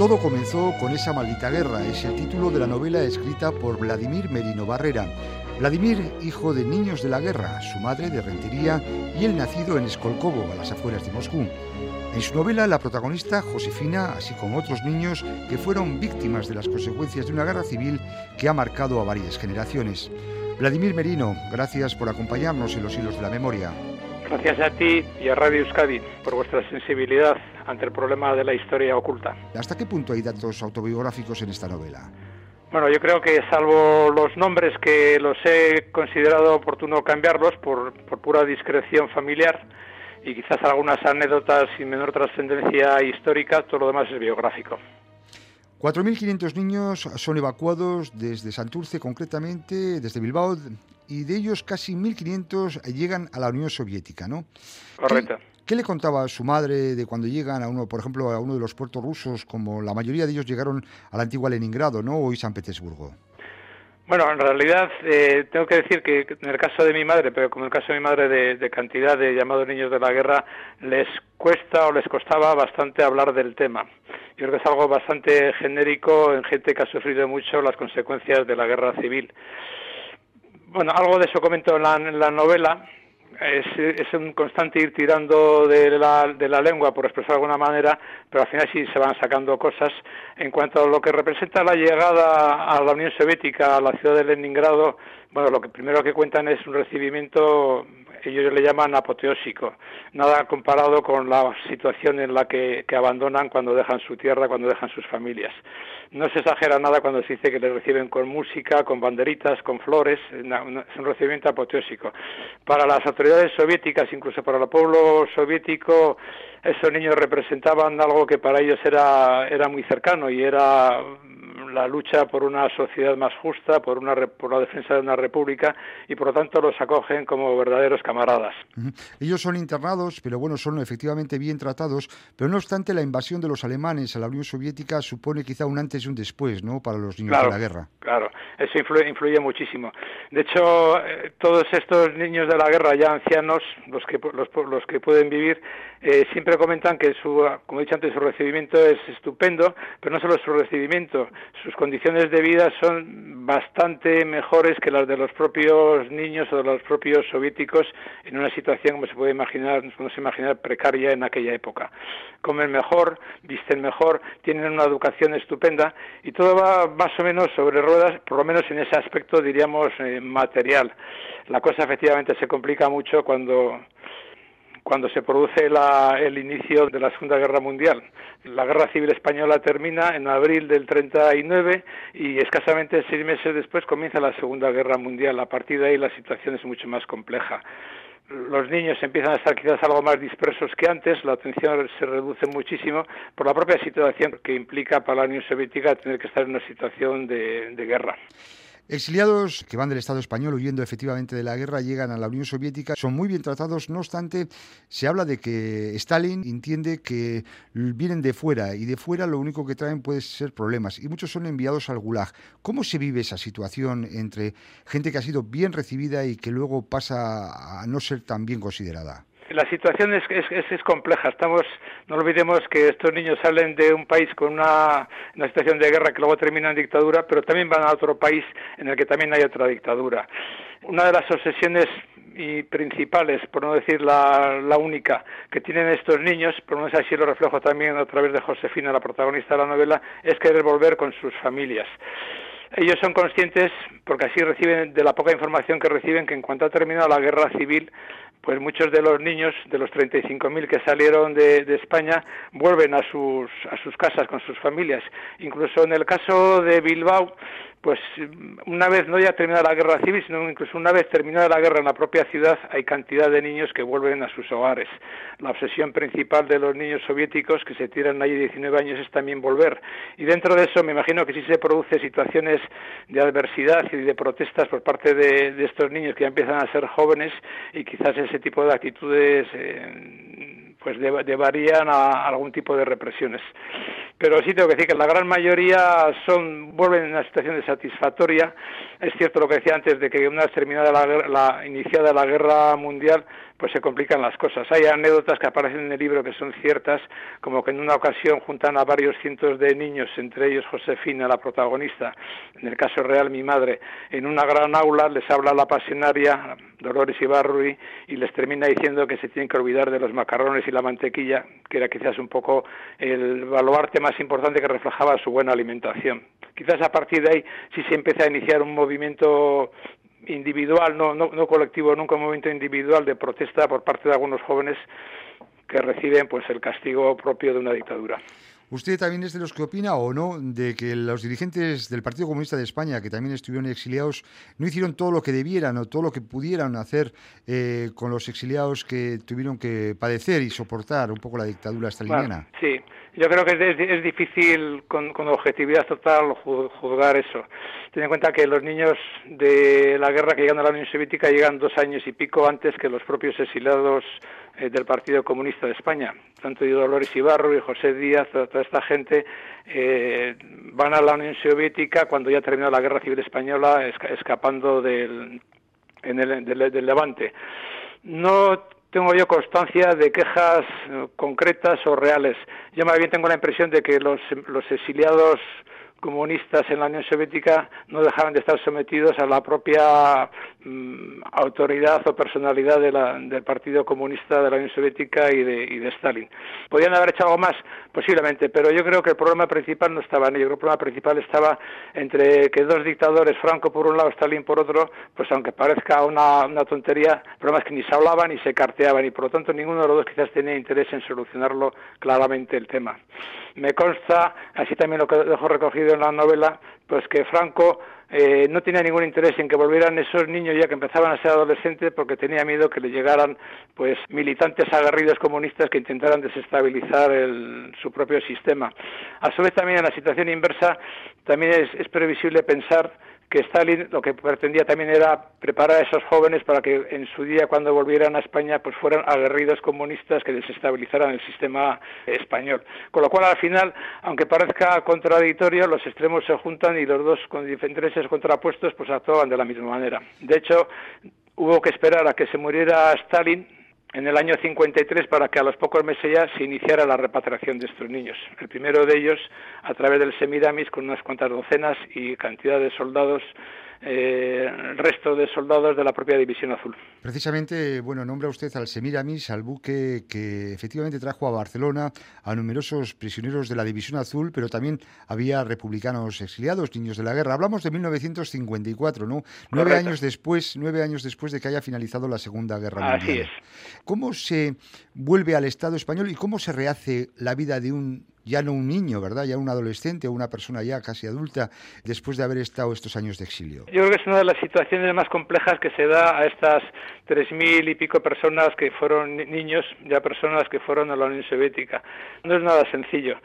Todo comenzó con esa maldita guerra, es el título de la novela escrita por Vladimir Merino Barrera. Vladimir, hijo de niños de la guerra, su madre de Rentería y él nacido en Skolkovo, a las afueras de Moscú. En su novela, la protagonista, Josefina, así como otros niños que fueron víctimas de las consecuencias de una guerra civil que ha marcado a varias generaciones. Vladimir Merino, gracias por acompañarnos en los hilos de la memoria. Gracias a ti y a Radio Euskadi por vuestra sensibilidad ante el problema de la historia oculta. ¿Hasta qué punto hay datos autobiográficos en esta novela? Bueno, yo creo que salvo los nombres que los he considerado oportuno cambiarlos por, pura discreción familiar y quizás algunas anécdotas sin menor trascendencia histórica, todo lo demás es biográfico. 4.500 niños son evacuados desde Santurce, concretamente desde Bilbao, y de ellos casi 1.500 llegan a la Unión Soviética, ¿no? Correcto. ¿Qué, le contaba su madre de cuando llegan a uno, por ejemplo, a uno de los puertos rusos, como la mayoría de ellos llegaron a la antigua Leningrado, ¿no? Hoy San Petersburgo. Bueno, en realidad eh, tengo que decir que en el caso de mi madre, pero como en el caso de mi madre de, de, cantidad de llamados niños de la guerra, les cuesta o les costaba bastante hablar del tema. Yo creo que es algo bastante genérico en gente que ha sufrido mucho las consecuencias de la guerra civil bueno, algo de eso comento en la, novela. Es, es, un constante ir tirando de la, de la lengua, por expresar de alguna manera, pero al final sí se van sacando cosas. En cuanto a lo que representa la llegada a la Unión Soviética, a la ciudad de Leningrado, bueno, lo que primero que cuentan es un recibimiento ellos le llaman apoteósico, nada comparado con la situación en la que, abandonan cuando dejan su tierra, cuando dejan sus familias. No se exagera nada cuando se dice que les reciben con música, con banderitas, con flores, es un recibimiento apoteósico. Para las autoridades soviéticas, incluso para el pueblo soviético, esos niños representaban algo que para ellos era, era muy cercano y era la lucha por una sociedad más justa, por, una, por la defensa de una república y por lo tanto los acogen como verdaderos camaradas. Ellos son internados, pero bueno, son efectivamente bien tratados, pero no obstante la invasión de los alemanes a la Unión Soviética supone quizá un antes y un después, ¿no?, para los niños de la guerra. Claro, eso influye, influye muchísimo. De hecho, eh, todos estos niños de la guerra ya ancianos, los que, los, los que pueden vivir, eh, siempre comentan que su, como he dicho antes, su recibimiento es estupendo, pero no solo su recibimiento, sus condiciones de vida son bastante mejores que las de los propios niños o de los propios soviéticos en una situación, como se puede imaginar, podemos imaginar, precaria en aquella época. Comen mejor, visten mejor, tienen una educación estupenda y todo va más o menos sobre ruedas, por lo menos en ese aspecto, diríamos, eh, material. La cosa efectivamente se complica mucho cuando cuando se produce el inicio de la Segunda Guerra Mundial. La Guerra Civil Española termina en abril del 39 y escasamente seis meses después comienza la Segunda Guerra Mundial. A partir de ahí la situación es mucho más compleja. Los niños empiezan a estar quizás algo más dispersos que antes, la atención se reduce muchísimo por la propia situación que implica para la Unión Soviética tener que estar en una situación de guerra. Exiliados que van del Estado español huyendo efectivamente de la guerra llegan a la Unión Soviética, son muy bien tratados, no obstante, se habla de que Stalin entiende que vienen de fuera y de fuera lo único que traen puede ser problemas y muchos son enviados al Gulag. ¿Cómo se vive esa situación entre gente que ha sido bien recibida y que luego pasa a no ser tan bien considerada? La situación es, es, compleja. Estamos, no olvidemos que estos niños salen de un país con una, situación de guerra que luego termina en dictadura, pero también van a otro país en el que también hay otra dictadura. Una de las obsesiones y principales, por no decir la, la única, que tienen estos niños, por lo menos así lo reflejo también a través de Josefina, la protagonista de la novela, es querer volver con sus familias. Ellos son conscientes, porque así reciben, de la poca información que reciben, que en cuanto ha terminado la guerra civil, pues muchos de los niños, de los 35.000 que salieron de, España, vuelven a sus, a sus casas con sus familias. Incluso en el caso de Bilbao, pues una vez no ya terminada la guerra civil, sino incluso una vez terminada la guerra en la propia ciudad, hay cantidad de niños que vuelven a sus hogares. La obsesión principal de los niños soviéticos que se tiran allí 19 años es también volver. Y dentro de eso me imagino que sí se producen situaciones de adversidad y de protestas por parte de, estos niños que ya empiezan a ser jóvenes y quizás ese tipo de actitudes eh, pues llevarían a algún tipo de represiones. Pero sí tengo que decir que la gran mayoría son vuelven en una situación satisfactoria. Es cierto lo que decía antes de que una vez terminada la, la iniciada la guerra mundial, pues se complican las cosas. Hay anécdotas que aparecen en el libro que son ciertas, como que en una ocasión juntan a varios cientos de niños, entre ellos Josefina, la protagonista, en el caso real mi madre, en una gran aula les habla la pasionaria Dolores Ibarruri y les termina diciendo que se tienen que olvidar de los macarrones y la mantequilla, que era quizás un poco el baluarte más importante que reflejaba su buena alimentación. Quizás a partir de ahí sí se empieza a iniciar un movimiento individual, no, no, no colectivo, nunca un movimiento individual de protesta por parte de algunos jóvenes que reciben pues el castigo propio de una dictadura. ¿Usted también es de los que opina o no de que los dirigentes del Partido Comunista de España, que también estuvieron exiliados, no hicieron todo lo que debieran o todo lo que pudieran hacer eh, con los exiliados que tuvieron que padecer y soportar un poco la dictadura staliniana? sí, yo creo que es, difícil con, objetividad total juzgar eso. Ten en cuenta que los niños de la guerra que llegan a la Unión Soviética llegan dos años y pico antes que los propios exiliados del Partido Comunista de España. Tanto Dolores Ibarro y José Díaz, toda, esta gente eh, van a la Unión Soviética cuando ya terminó la Guerra Civil Española, escapando del, del Levante. No tengo yo constancia de quejas eh, concretas o reales. Yo más bien tengo la impresión de que los, los exiliados comunistas en la Unión Soviética no dejaban de estar sometidos a la propia mm, autoridad o personalidad del Partido Comunista de la Unión Soviética y de, Stalin. ¿Podían haber hecho algo más? Posiblemente, pero yo creo que el problema principal no estaba en ello. El problema principal estaba entre que dos dictadores, Franco por un lado, Stalin por otro, pues aunque parezca una, una tontería, el problema es que ni se hablaban ni se carteaban y por lo tanto ninguno de los dos quizás tenía interés en solucionarlo claramente el tema. Me consta, así también lo que dejo recogido en la novela, pues que Franco eh, no tenía ningún interés en que volvieran esos niños ya que empezaban a ser adolescentes porque tenía miedo que le llegaran pues militantes aguerridos comunistas que intentaran desestabilizar su propio sistema. A su vez también en la situación inversa también es previsible pensar que Stalin lo que pretendía también era preparar a esos jóvenes para que en su día cuando volvieran a España pues fueran aguerridos comunistas que desestabilizaran el sistema español. Con lo cual al final, aunque parezca contradictorio, los extremos se juntan y los dos con intereses contrapuestos pues actuaban de la misma manera. De hecho, hubo que esperar a que se muriera Stalin en el año 53 para que a los pocos meses ya se iniciara la repatriación de estos niños. El primero de ellos a través del Semiramis con unas cuantas docenas y cantidad de soldados eh, el resto de soldados de la propia División Azul. Precisamente, bueno, nombra usted al Semiramis, al buque que efectivamente trajo a Barcelona a numerosos prisioneros de la División Azul, pero también había republicanos exiliados, niños de la guerra. Hablamos de 1954, ¿no? Nueve años después, nueve años después de que haya finalizado la Segunda Guerra Mundial. Así es. ¿Cómo se vuelve al Estado español y cómo se rehace la vida de un ya no un niño, ¿verdad? Ya un adolescente o una persona ya casi adulta después de haber estado estos años de exilio. Yo creo que es una de las situaciones más complejas que se da a estas tres mil y pico personas que fueron niños, ya personas que fueron a la Unión Soviética. No es nada sencillo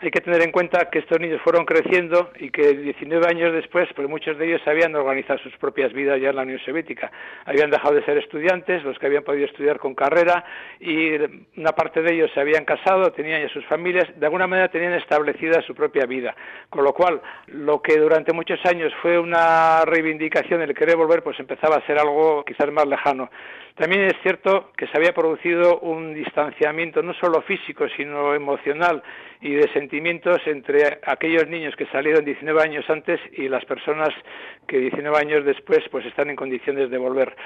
hay que tener en cuenta que estos niños fueron creciendo y que 19 años después, pues muchos de ellos habían organizado sus propias vidas ya en la Unión Soviética. Habían dejado de ser estudiantes, los que habían podido estudiar con carrera, y una parte de ellos se habían casado, tenían ya sus familias, de alguna manera tenían establecida su propia vida. Con lo cual, lo que durante muchos años fue una reivindicación, el querer volver, pues empezaba a ser algo quizás más lejano. También es cierto que se había producido un distanciamiento no solo físico, sino emocional y de sentimientos entre aquellos niños que salieron 19 años antes y las personas que 19 años después pues están en condiciones de volver.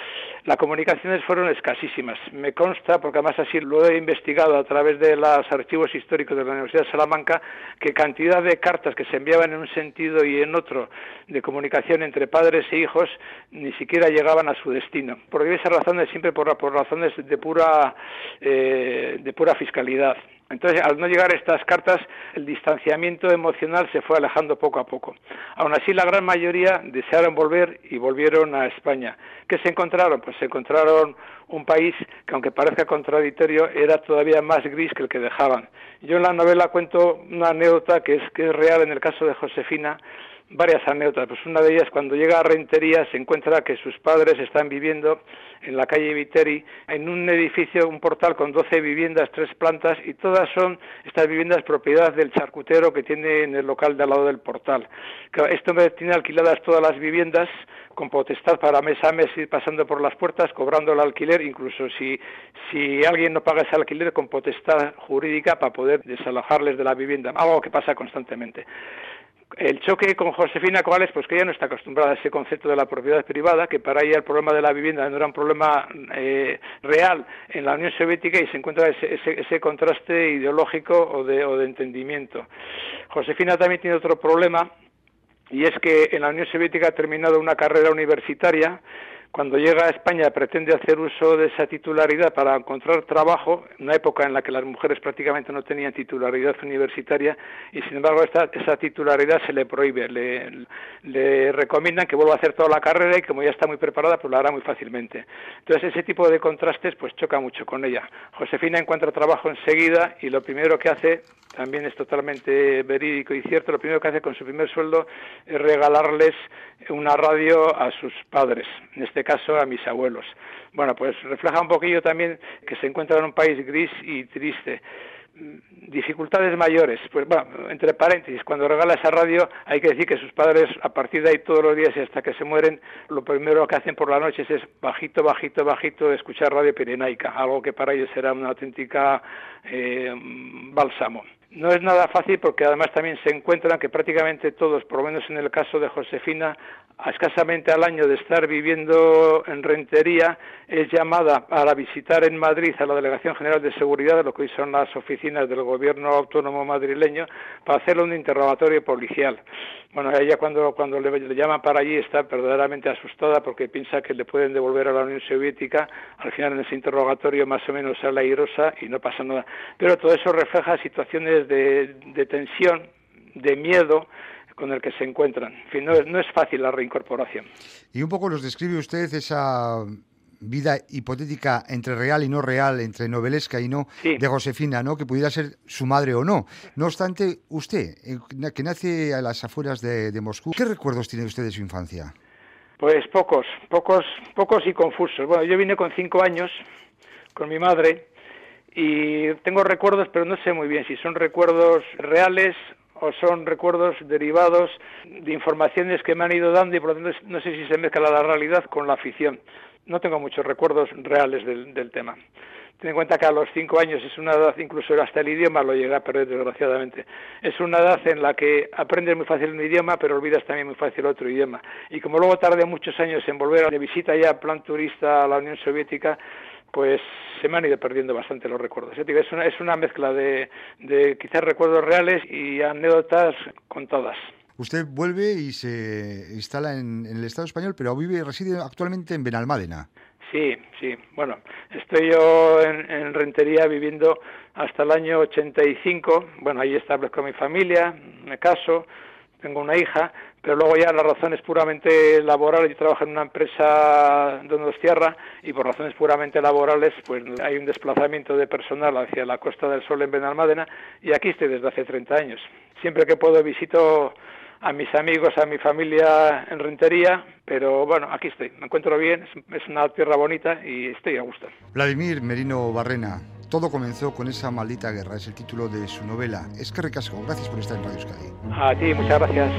Las comunicaciones fueron escasísimas. Me consta, porque además así lo he investigado a través de los archivos históricos de la Universidad de Salamanca, que cantidad de cartas que se enviaban en un sentido y en otro de comunicación entre padres e hijos ni siquiera llegaban a su destino. Por diversas razones, siempre por, por razones de pura, eh, de pura fiscalidad. Entonces, al no llegar estas cartas, el distanciamiento emocional se fue alejando poco a poco. Aún así, la gran mayoría desearon volver y volvieron a España. ¿Qué se encontraron? Pues se encontraron un país que, aunque parezca contradictorio, era todavía más gris que el que dejaban. Yo en la novela cuento una anécdota que es, que es real en el caso de Josefina, varias anécdotas. Pues una de ellas, cuando llega a Rentería, se encuentra que sus padres están viviendo en la calle Viteri, en un edificio, un portal con 12 viviendas, tres plantas, y todas son estas viviendas propiedad del charcutero que tiene en el local de al lado del portal. Esto me tiene alquiladas todas las viviendas con potestad para mes a mes ir pasando por las puertas, cobrando el alquiler, incluso si, si alguien no paga ese alquiler, con potestad jurídica para poder desalojarles de la vivienda, algo que pasa constantemente. El choque con Josefina Coales, pues que ella no está acostumbrada a ese concepto de la propiedad privada, que para ella el problema de la vivienda no era un problema eh, real en la Unión Soviética y se encuentra ese, ese, contraste ideológico o de, o de entendimiento. Josefina también tiene otro problema y es que en la Unión Soviética ha terminado una carrera universitaria cuando llega a España pretende hacer uso de esa titularidad para encontrar trabajo, en una época en la que las mujeres prácticamente no tenían titularidad universitaria y sin embargo esta, esa titularidad se le prohíbe, le, le, recomiendan que vuelva a hacer toda la carrera y como ya está muy preparada pues lo hará muy fácilmente. Entonces ese tipo de contrastes pues choca mucho con ella. Josefina encuentra trabajo enseguida y lo primero que hace también es totalmente verídico y cierto, lo primero que hace con su primer sueldo es regalarles una radio a sus padres, este caso a mis abuelos. Bueno, pues refleja un poquillo también que se encuentra en un país gris y triste. Dificultades mayores, pues bueno, entre paréntesis, cuando regala esa radio hay que decir que sus padres a partir de ahí todos los días y hasta que se mueren, lo primero que hacen por las noches es bajito, bajito, bajito escuchar radio pirenaica, algo que para ellos será una auténtica eh, bálsamo. No es nada fácil porque además también se encuentran que prácticamente todos, por lo menos en el caso de Josefina, a escasamente al año de estar viviendo en Rentería, es llamada para visitar en Madrid a la Delegación General de Seguridad, lo que hoy son las oficinas del Gobierno Autónomo madrileño, para hacerle un interrogatorio policial. Bueno, ella cuando, cuando le, le, llaman para allí está verdaderamente asustada porque piensa que le pueden devolver a la Unión Soviética. Al final en ese interrogatorio más o menos sale airosa y no pasa nada. Pero todo eso refleja situaciones de, tensión, de miedo, con el que se encuentran. En fin, no no es fácil la reincorporación. Y un poco nos describe usted esa vida hipotética entre real y no real, entre novelesca y no, de Josefina, ¿no? Que pudiera ser su madre o no. No obstante, usted, eh, que nace a las afueras de, de Moscú, ¿qué recuerdos tiene usted de su infancia? Pues pocos, pocos, pocos y confusos. Bueno, yo vine con cinco años con mi madre y tengo recuerdos, pero no sé muy bien si son recuerdos reales o son recuerdos derivados de informaciones que me han ido dando y por lo tanto no sé si se mezcla la realidad con la ficción. No tengo muchos recuerdos reales del, tema. Ten en cuenta que a los cinco años es una edad, incluso hasta el idioma lo llega a perder desgraciadamente. Es una edad en la que aprendes muy fácil un idioma, pero olvidas también muy fácil otro idioma. Y como luego tardé muchos años en volver de visita ya plan turista a la Unión Soviética, pues se me han ido perdiendo bastante los recuerdos. Es una, es una mezcla de, de quizás recuerdos reales y anécdotas contadas. Usted vuelve y se instala en, el Estado español, pero vive y reside actualmente en Benalmádena. Sí, sí. Bueno, estoy yo en, Rentería viviendo hasta el año 85. Bueno, ahí establezco mi familia, me caso, tengo una hija, pero luego ya las razones puramente laborales, yo trabajo en una empresa donde tierra y por razones puramente laborales pues hay un desplazamiento de personal hacia la Costa del Sol en Benalmádena y aquí estoy desde hace 30 años. Siempre que puedo visito a mis amigos, a mi familia en Rentería, pero bueno, aquí estoy, me encuentro bien, es una tierra bonita y estoy a gusto. Vladimir Merino Barrena, todo comenzó con esa maldita guerra, es el título de su novela. Es que recasco, gracias por estar en Radio Euskadi. A ti, muchas gracias.